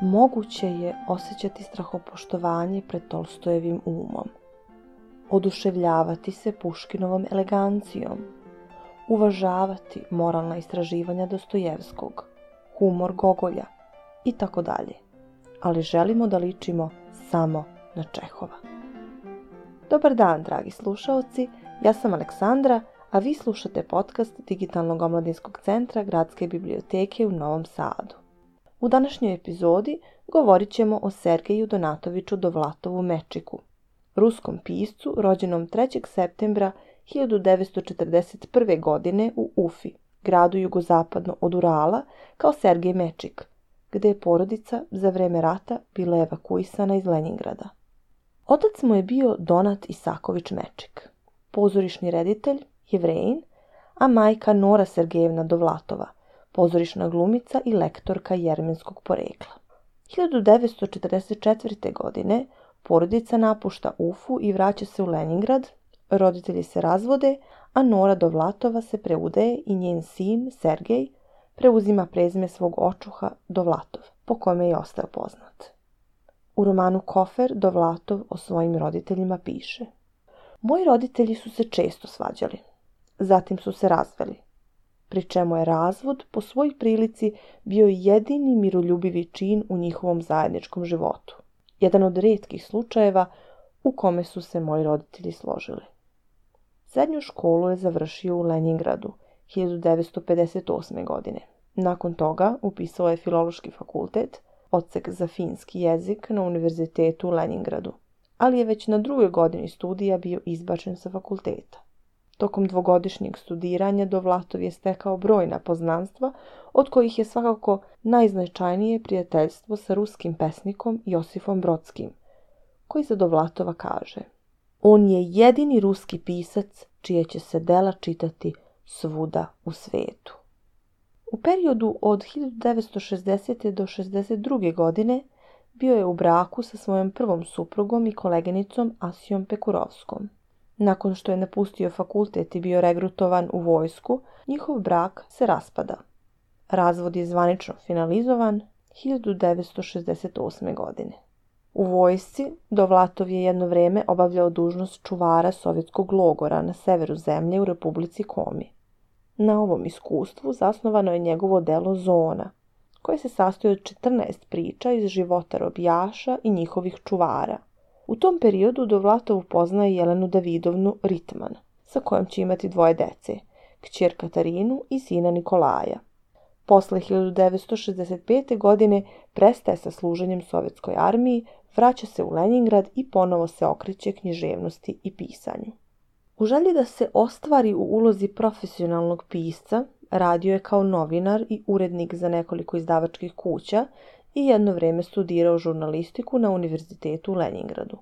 moguće je osjećati strahopoštovanje pred Tolstojevim umom, oduševljavati se Puškinovom elegancijom, uvažavati moralna istraživanja Dostojevskog, humor Gogolja i tako dalje. Ali želimo da ličimo samo na Čehova. Dobar dan, dragi slušaoci, ja sam Aleksandra, a vi slušate podcast Digitalnog omladinskog centra Gradske biblioteke u Novom Sadu. U današnjoj epizodi govorit ćemo o Sergeju Donatoviću Dovlatovu Mečiku, ruskom piscu rođenom 3. septembra 1941. godine u Ufi, gradu jugozapadno od Urala, kao Sergej Mečik, gde je porodica za vreme rata bila evakuisana iz Leningrada. Otac mu je bio Donat Isaković Mečik, pozorišni reditelj, jevrejin, a majka Nora Sergejevna Dovlatova, pozorišna glumica i lektorka jermenskog porekla. 1944. godine porodica napušta Ufu i vraća se u Leningrad, roditelji se razvode, a Nora Dovlatova se preudaje i njen sin, Sergej, preuzima prezime svog očuha Dovlatov, po kome je ostao poznat. U romanu Kofer Dovlatov o svojim roditeljima piše Moji roditelji su se često svađali. Zatim su se razveli pri čemu je razvod po svoj prilici bio jedini miroljubivi čin u njihovom zajedničkom životu. Jedan od redkih slučajeva u kome su se moji roditelji složili. Srednju školu je završio u Leningradu 1958. godine. Nakon toga upisao je filološki fakultet, odsek za finski jezik na univerzitetu u Leningradu, ali je već na drugoj godini studija bio izbačen sa fakulteta. Tokom dvogodišnjeg studiranja Dovlatov je stekao brojna poznanstva, od kojih je svakako najznačajnije prijateljstvo sa ruskim pesnikom Josifom Brodskim, koji za Dovlatova kaže On je jedini ruski pisac čije će se dela čitati svuda u svetu. U periodu od 1960. do 62. godine bio je u braku sa svojom prvom suprugom i koleginicom Asijom Pekurovskom. Nakon što je napustio fakultet i bio regrutovan u vojsku, njihov brak se raspada. Razvod je zvanično finalizovan 1968. godine. U vojsci Dovlatov je jedno vreme obavljao dužnost čuvara sovjetskog logora na severu zemlje u Republici Komi. Na ovom iskustvu zasnovano je njegovo delo Zona, koje se sastoji od 14 priča iz života robijaša i njihovih čuvara, u tom periodu Dovlatov upoznaje Jelenu Davidovnu Ritman, sa kojom će imati dvoje dece, kćer Katarinu i sina Nikolaja. Posle 1965. godine prestaje sa služenjem sovjetskoj armiji, vraća se u Leningrad i ponovo se okreće književnosti i pisanju. U želji da se ostvari u ulozi profesionalnog pisca, radio je kao novinar i urednik za nekoliko izdavačkih kuća i jedno vreme studirao žurnalistiku na Univerzitetu u Leningradu.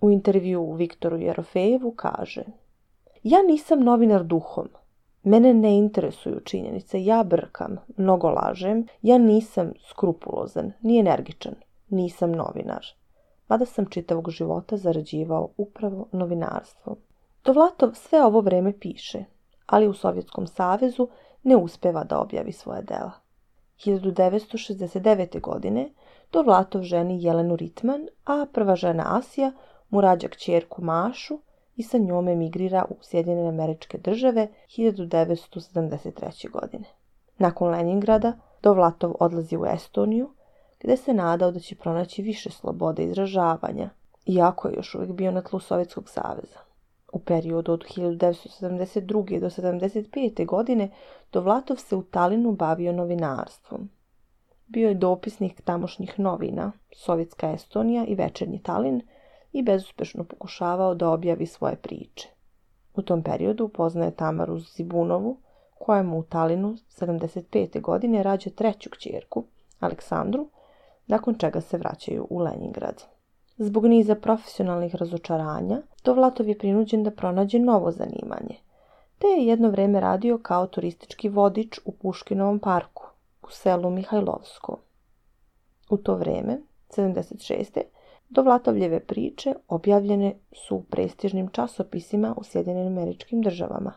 U intervju Viktoru Jerofejevu kaže Ja nisam novinar duhom. Mene ne interesuju činjenice, ja brkam, mnogo lažem, ja nisam skrupulozan, ni energičan, nisam novinar. Mada sam čitavog života zarađivao upravo novinarstvom. Dovlatov sve ovo vreme piše, ali u Sovjetskom savezu ne uspeva da objavi svoje dela. 1969. godine Dovlatov ženi Jelenu Ritman, a prva žena Asija mu rađa kćerku Mašu i sa njom emigrira u Sjedinjene američke države 1973. godine. Nakon Leningrada Dovlatov odlazi u Estoniju, gde se nadao da će pronaći više slobode izražavanja, iako je još uvijek bio na tlu Sovjetskog saveza. U periodu od 1972. do 1975. godine Dovlatov se u Talinu bavio novinarstvom. Bio je dopisnik tamošnjih novina, Sovjetska Estonija i Večernji Talin, i bezuspešno pokušavao da objavi svoje priče. U tom periodu upoznaje Tamaru Zibunovu, koja mu u Talinu 75. godine rađa treću kćerku, Aleksandru, nakon čega se vraćaju u Leningrad. Zbog niza profesionalnih razočaranja, Dovlatov je prinuđen da pronađe novo zanimanje, te je jedno vreme radio kao turistički vodič u Puškinovom parku, u selu Mihajlovsko. U to vreme, 76. Dovlatovljeve priče objavljene su u prestižnim časopisima u Sjedinjenim američkim državama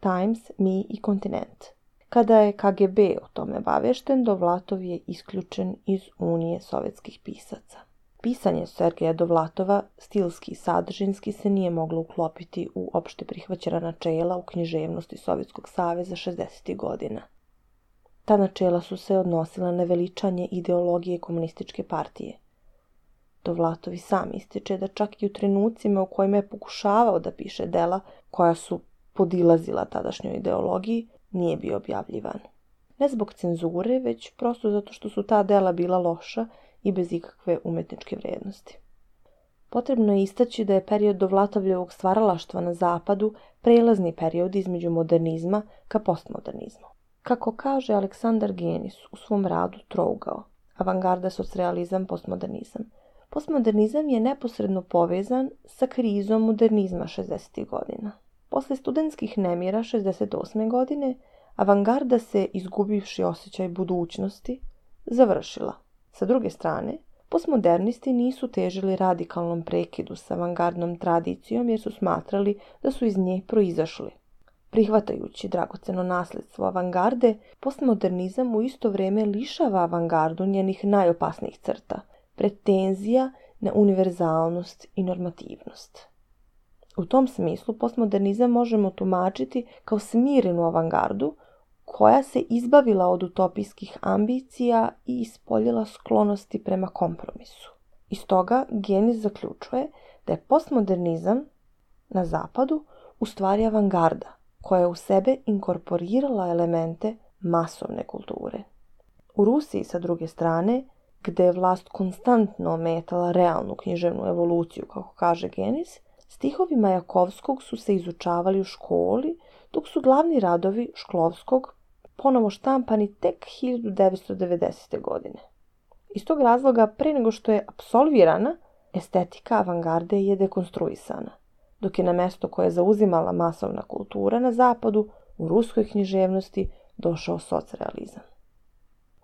Times, Mi i Kontinent. Kada je KGB o tome bavešten, Dovlatov je isključen iz Unije sovjetskih pisaca. Pisanje Sergeja Dovlatova, stilski i sadržinski, se nije moglo uklopiti u opšte prihvaćena načela u književnosti Sovjetskog saveza 60. godina. Ta načela su se odnosila na veličanje ideologije komunističke partije. Dovlatov i sam ističe da čak i u trenucima u kojima je pokušavao da piše dela koja su podilazila tadašnjoj ideologiji, nije bio objavljivan. Ne zbog cenzure, već prosto zato što su ta dela bila loša i bez ikakve umetničke vrednosti. Potrebno je istaći da je period Dovlatovljevog stvaralaštva na zapadu prelazni period između modernizma ka postmodernizmu. Kako kaže Aleksandar Genis u svom radu Trougao, avangarda, socrealizam, postmodernizam, postmodernizam je neposredno povezan sa krizom modernizma 60. godina. Posle studentskih nemira 68. godine, avangarda se, izgubivši osjećaj budućnosti, završila. Sa druge strane, postmodernisti nisu težili radikalnom prekidu sa avangardnom tradicijom jer su smatrali da su iz nje proizašli. Prihvatajući dragoceno nasledstvo avangarde, postmodernizam u isto vrijeme lišava avangardu njenih najopasnijih crta, pretenzija na univerzalnost i normativnost. U tom smislu postmodernizam možemo tumačiti kao smirenu avangardu koja se izbavila od utopijskih ambicija i ispoljila sklonosti prema kompromisu. Iz toga Genis zaključuje da je postmodernizam na zapadu u stvari avangarda koja je u sebe inkorporirala elemente masovne kulture. U Rusiji, sa druge strane, gde je vlast konstantno ometala realnu književnu evoluciju, kako kaže Genis, Stihovi Majakovskog su se izučavali u školi, dok su glavni radovi Šklovskog ponovo štampani tek 1990. godine. Iz tog razloga, pre nego što je absolvirana, estetika avangarde je dekonstruisana, dok je na mesto koje je zauzimala masovna kultura na zapadu, u ruskoj književnosti, došao socrealizam.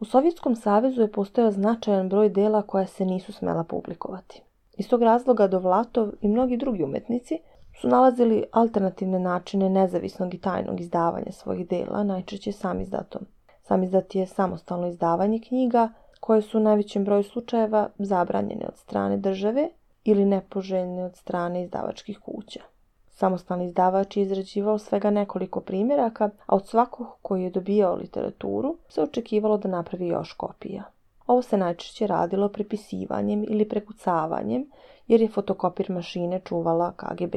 U Sovjetskom savezu je postojao značajan broj dela koja se nisu smela publikovati. Iz tog razloga Dovlatov i mnogi drugi umetnici su nalazili alternativne načine nezavisnog i tajnog izdavanja svojih dela, najčešće samizdatom. Samizdat je samostalno izdavanje knjiga koje su u najvećem broju slučajeva zabranjene od strane države ili nepoželjne od strane izdavačkih kuća. Samostalni izdavač je izrađivao svega nekoliko primjeraka, a od svakog koji je dobijao literaturu se očekivalo da napravi još kopija. Ovo se najčešće radilo prepisivanjem ili prekucavanjem, jer je fotokopir mašine čuvala KGB.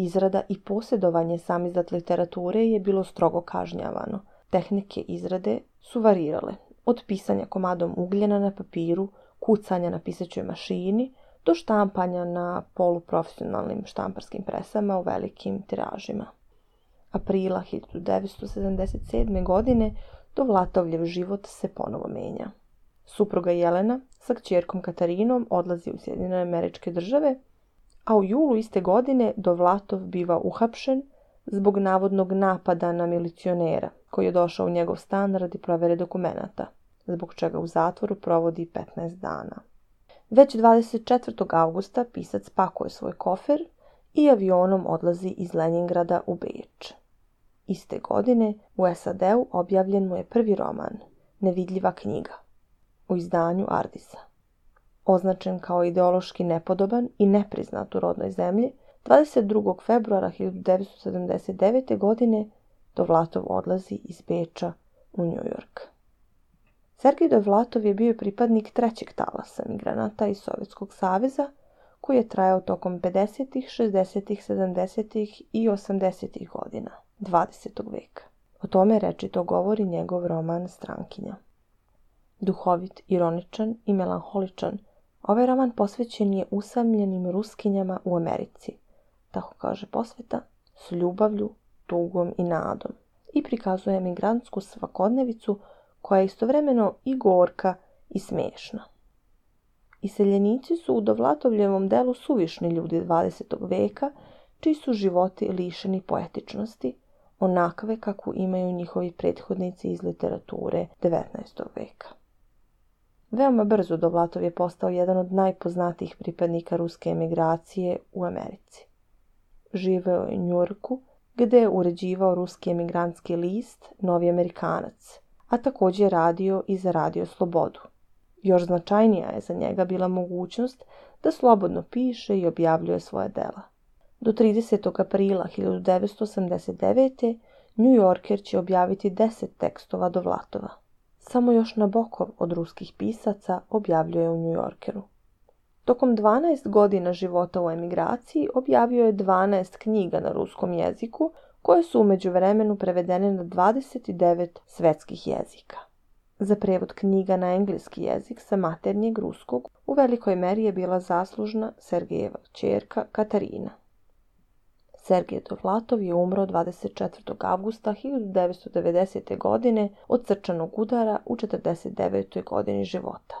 Izrada i posjedovanje samizdat literature je bilo strogo kažnjavano. Tehnike izrade su varirale, od pisanja komadom ugljena na papiru, kucanja na pisaćoj mašini, do štampanja na poluprofesionalnim štamparskim presama u velikim tiražima. Aprila 1977. godine Dovlatovljev život se ponovo menja. Supruga Jelena sa kćerkom Katarinom odlazi u Sjedinjene američke države, a u julu iste godine Dovlatov biva uhapšen zbog navodnog napada na milicionera koji je došao u njegov stan radi provere dokumenata, zbog čega u zatvoru provodi 15 dana. Već 24. augusta pisac pakuje svoj kofer i avionom odlazi iz Leningrada u Beč. Iste godine u SAD-u objavljen mu je prvi roman, Nevidljiva knjiga u izdanju Ardisa. Označen kao ideološki nepodoban i nepriznat u rodnoj zemlji, 22. februara 1979. godine Dovlatov odlazi iz Beča u New York. Sergij Dovlatov je bio pripadnik trećeg talasa migranata iz Sovjetskog saveza, koji je trajao tokom 50., 60., 70. i 80. godina 20. veka. O tome rečito govori njegov roman Strankinja. Duhovit, ironičan i melanholičan, ovaj roman posvećen je usamljenim ruskinjama u Americi, tako kaže posveta, s ljubavlju, tugom i nadom i prikazuje emigrantsku svakodnevicu koja je istovremeno i gorka i smešna. Iseljenici su u Dovlatovljevom delu suvišni ljudi 20. veka, čiji su životi lišeni poetičnosti, onakve kakvu imaju njihovi prethodnici iz literature 19. veka. Veoma brzo Dovlatov je postao jedan od najpoznatijih pripadnika ruske emigracije u Americi. Živeo je u Njurku, gde je uređivao ruski emigrantski list Novi Amerikanac, a takođe je radio i za Radio Slobodu. Još značajnija je za njega bila mogućnost da slobodno piše i objavljuje svoje dela. Do 30. aprila 1989. New Yorker će objaviti deset tekstova do Vlatova. Samo još Nabokov od ruskih pisaca objavljuje u New Yorkeru. Tokom 12 godina života u emigraciji objavio je 12 knjiga na ruskom jeziku, koje su umeđu vremenu prevedene na 29 svetskih jezika. Za prevod knjiga na engleski jezik sa maternjeg ruskog u velikoj meri je bila zaslužna Sergejeva čerka Katarina. Sergej Dovlatov je umro 24. avgusta 1990. godine od srčanog udara u 49. godini života.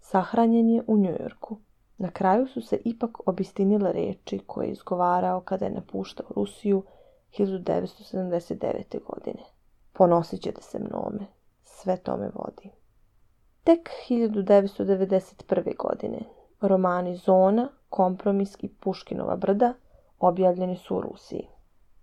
Sahranjen je u Njujorku. Na kraju su se ipak obistinile reči koje je izgovarao kada je napuštao Rusiju 1979. godine. Ponosit ćete se mnome, sve to me vodi. Tek 1991. godine romani Zona, Kompromis i Puškinova brda objavljeni su u Rusiji.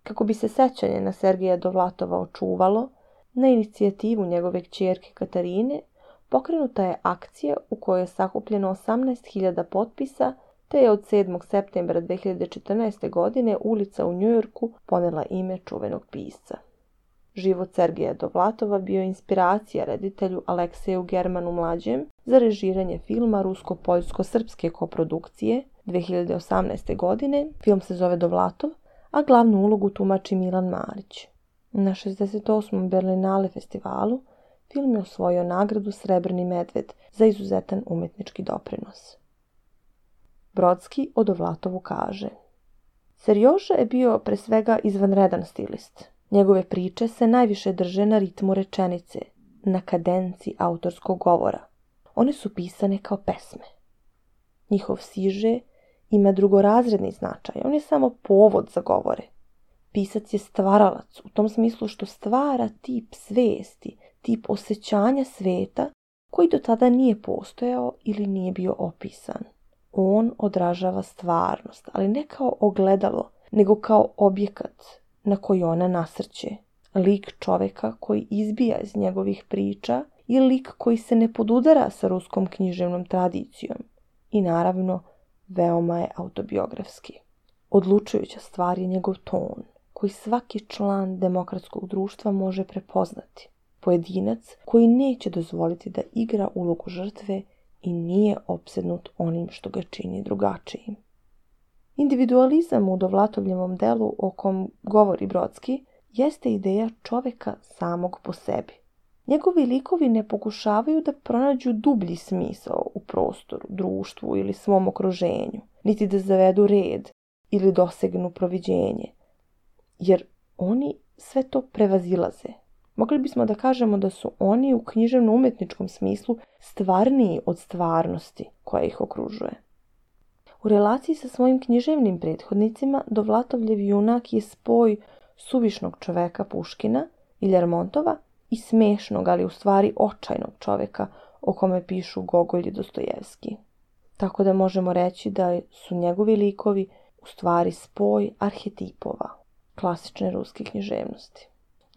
Kako bi se sećanje na Sergeja Dovlatova očuvalo, na inicijativu njegove kćerke Katarine pokrenuta je akcija u kojoj je sakupljeno 18.000 potpisa te je od 7. septembra 2014. godine ulica u Njujorku ponela ime čuvenog pisca. Život Sergeja Dovlatova bio inspiracija reditelju Alekseju Germanu Mlađem za režiranje filma rusko-poljsko-srpske koprodukcije 2018. godine. Film se zove Dovlatov, a glavnu ulogu tumači Milan Marić. Na 68. Berlinale festivalu film je osvojio nagradu Srebrni medved za izuzetan umetnički doprinos. Brodski o Dovlatovu kaže Serjoža je bio pre svega izvanredan stilist. Njegove priče se najviše drže na ritmu rečenice, na kadenci autorskog govora. One su pisane kao pesme. Njihov siže ima drugorazredni značaj, on je samo povod za govore. Pisac je stvaralac u tom smislu što stvara tip svesti, tip osjećanja sveta koji do tada nije postojao ili nije bio opisan. On odražava stvarnost, ali ne kao ogledalo, nego kao objekat na koji ona nasrće. Lik čoveka koji izbija iz njegovih priča i lik koji se ne podudara sa ruskom književnom tradicijom. I naravno, veoma je autobiografski. Odlučujuća stvar je njegov ton, koji svaki član demokratskog društva može prepoznati. Pojedinac koji neće dozvoliti da igra ulogu žrtve i nije opsednut onim što ga čini drugačijim. Individualizam u Dovlatovljevom delu o kom govori Brodski jeste ideja čoveka samog po sebi. Njegovi likovi ne pokušavaju da pronađu dublji smisao u prostoru, društvu ili svom okruženju, niti da zavedu red ili dosegnu proviđenje, jer oni sve to prevazilaze. Mogli bismo da kažemo da su oni u književno-umetničkom smislu stvarniji od stvarnosti koja ih okružuje. U relaciji sa svojim književnim prethodnicima Dovlatovljev junak je spoj suvišnog čoveka Puškina i Ljermontova i smešnog, ali u stvari očajnog čoveka o kome pišu Gogolj i Dostojevski. Tako da možemo reći da su njegovi likovi u stvari spoj arhetipova klasične ruske književnosti.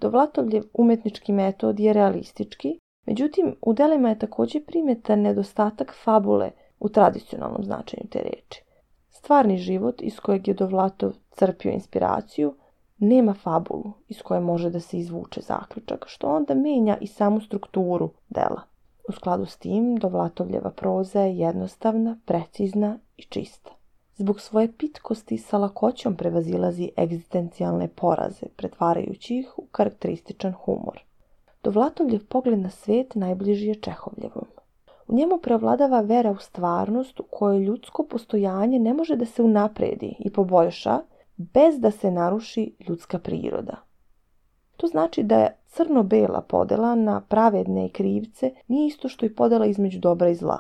Dovlatovljev umetnički metod je realistički, međutim u delima je takođe primetan nedostatak fabule u tradicionalnom značenju te reči. Stvarni život iz kojeg je Dovlatov crpio inspiraciju nema fabulu iz koje može da se izvuče zaključak, što onda menja i samu strukturu dela. U skladu s tim, Dovlatovljeva proza je jednostavna, precizna i čista. Zbog svoje pitkosti sa lakoćom prevazilazi egzistencijalne poraze, pretvarajući ih u karakterističan humor. Dovlatovljev pogled na svet najbliži je Čehovljevom. U njemu preovladava vera u stvarnost u kojoj ljudsko postojanje ne može da se unapredi i poboljša bez da se naruši ljudska priroda. To znači da je crno-bela podela na pravedne i krivce nije isto što i podela između dobra i zla.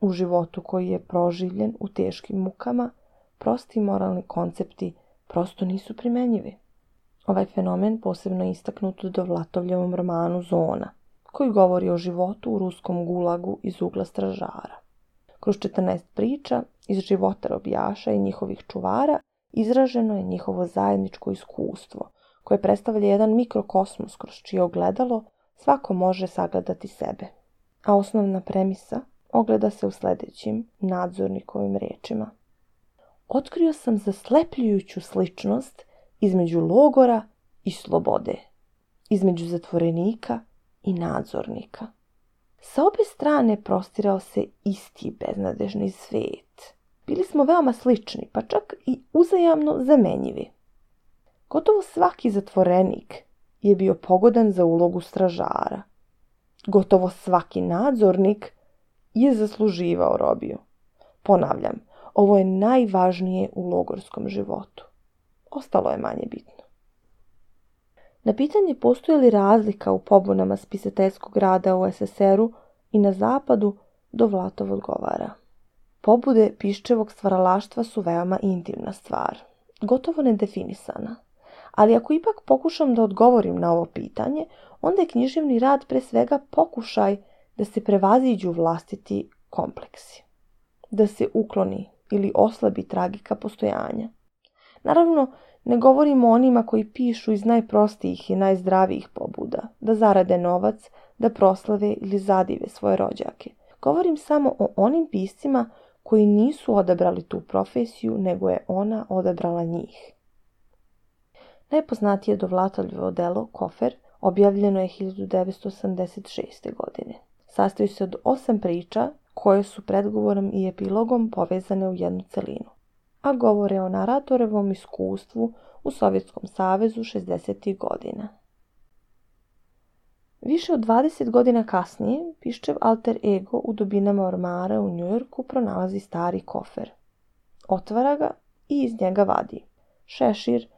U životu koji je proživljen u teškim mukama, prosti moralni koncepti prosto nisu primenjivi. Ovaj fenomen posebno je istaknut u Dovlatovljevom romanu Zona, koji govori o životu u ruskom gulagu iz ugla stražara. Kroz 14 priča iz života robijaša i njihovih čuvara izraženo je njihovo zajedničko iskustvo, koje predstavlja jedan mikrokosmos kroz čije ogledalo svako može sagledati sebe. A osnovna premisa ogleda se u sledećim nadzornikovim rečima. Otkrio sam zaslepljujuću sličnost između logora i slobode, između zatvorenika i nadzornika. Sa obe strane prostirao se isti beznadežni svet. Bili smo veoma slični, pa čak i uzajamno zamenjivi. Gotovo svaki zatvorenik je bio pogodan za ulogu stražara. Gotovo svaki nadzornik je zasluživao robiju. Ponavljam, ovo je najvažnije u logorskom životu. Ostalo je manje bitno. Na pitanje postoje li razlika u pobunama spisateljskog rada u SSR-u i na zapadu, Dovlatov odgovara. Pobude piščevog stvaralaštva su veoma intimna stvar, gotovo nedefinisana. Ali ako ipak pokušam da odgovorim na ovo pitanje, onda je književni rad pre svega pokušaj da se prevaziđu vlastiti kompleksi. Da se ukloni ili oslabi tragika postojanja. Naravno, ne govorimo o onima koji pišu iz najprostijih i najzdravijih pobuda, da zarade novac, da proslave ili zadive svoje rođake. Govorim samo o onim piscima koji nisu odabrali tu profesiju, nego je ona odabrala njih. Najpoznatije Dovlatoljevo delo, Kofer, objavljeno je 1986. godine. Sastoji se od osam priča koje su predgovorom i epilogom povezane u jednu celinu, a govore o naratorevom iskustvu u Sovjetskom savezu 60. godina. Više od 20 godina kasnije, Piščev alter ego u dubinama ormara u Njujorku pronalazi stari kofer. Otvara ga i iz njega vadi šešir,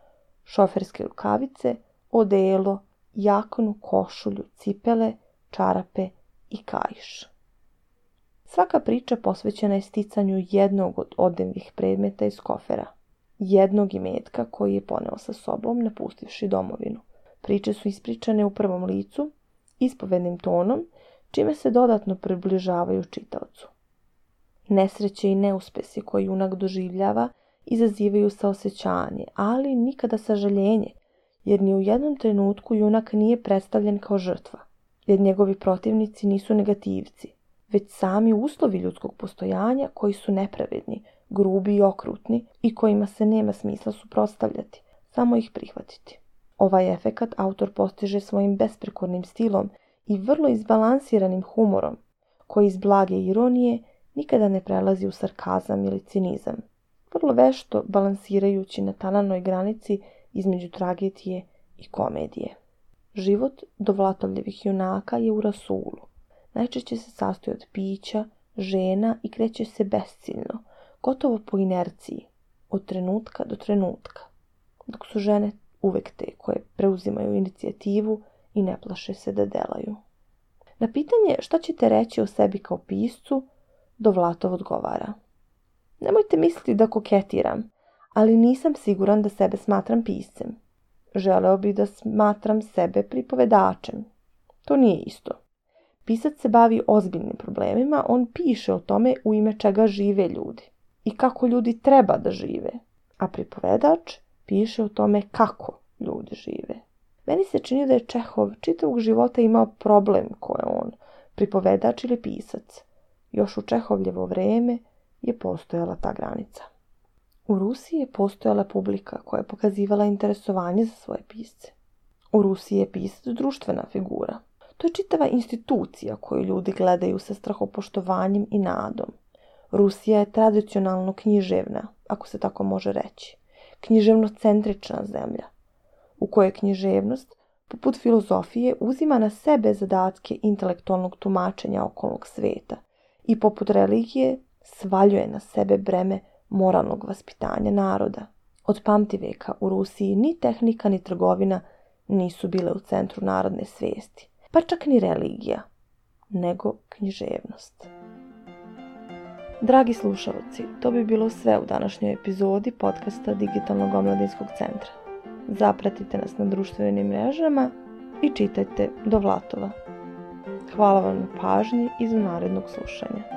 šoferske rukavice, odelo, jaknu, košulju, cipele, čarape i kaiš. Svaka priča posvećena je sticanju jednog od odevnih predmeta iz kofera, jednog imetka koji je poneo sa sobom napustivši domovinu. Priče su ispričane u prvom licu, ispovednim tonom, čime se dodatno približavaju čitaocu. Nesreće i neuspesi koje junak doživljava izazivaju saosećanje, ali nikada sažaljenje, jer ni u jednom trenutku junak nije predstavljen kao žrtva, jer njegovi protivnici nisu negativci, već sami uslovi ljudskog postojanja koji su nepravedni, grubi i okrutni i kojima se nema smisla suprotstavljati, samo ih prihvatiti. Ovaj efekat autor postiže svojim besprekornim stilom i vrlo izbalansiranim humorom, koji iz blage ironije nikada ne prelazi u sarkazam ili cinizam, vrlo vešto balansirajući na tananoj granici između tragedije i komedije. Život do Vlatovljevih junaka je u rasulu. Najčešće se sastoji od pića, žena i kreće se besciljno, gotovo po inerciji, od trenutka do trenutka, dok su žene uvek te koje preuzimaju inicijativu i ne plaše se da delaju. Na pitanje šta ćete reći o sebi kao piscu, Dovlatov odgovara. Nemojte misliti da koketiram, ali nisam siguran da sebe smatram piscem. Želeo bih da smatram sebe pripovedačem. To nije isto. Pisac se bavi ozbiljnim problemima, on piše o tome u ime čega žive ljudi i kako ljudi treba da žive, a pripovedač piše o tome kako ljudi žive. Meni se čini da je Čehov čitavog života imao problem ko je on, pripovedač ili pisac. Još u Čehovljevo vreme je postojala ta granica. U Rusiji je postojala publika koja je pokazivala interesovanje za svoje pisce. U Rusiji je pisac društvena figura. To je čitava institucija koju ljudi gledaju sa strahopoštovanjem i nadom. Rusija je tradicionalno književna, ako se tako može reći. Književno-centrična zemlja, u kojoj književnost, poput filozofije, uzima na sebe zadatke intelektualnog tumačenja okolnog sveta i poput religije svaljuje na sebe breme moralnog vaspitanja naroda. Od pamtiveka u Rusiji ni tehnika ni trgovina nisu bile u centru narodne svesti, pa čak ni religija, nego književnost. Dragi slušalci, to bi bilo sve u današnjoj epizodi podcasta Digitalnog omladinskog centra. Zapratite nas na društvenim mrežama i čitajte do Vlatova. Hvala vam na pažnji i za narednog slušanja.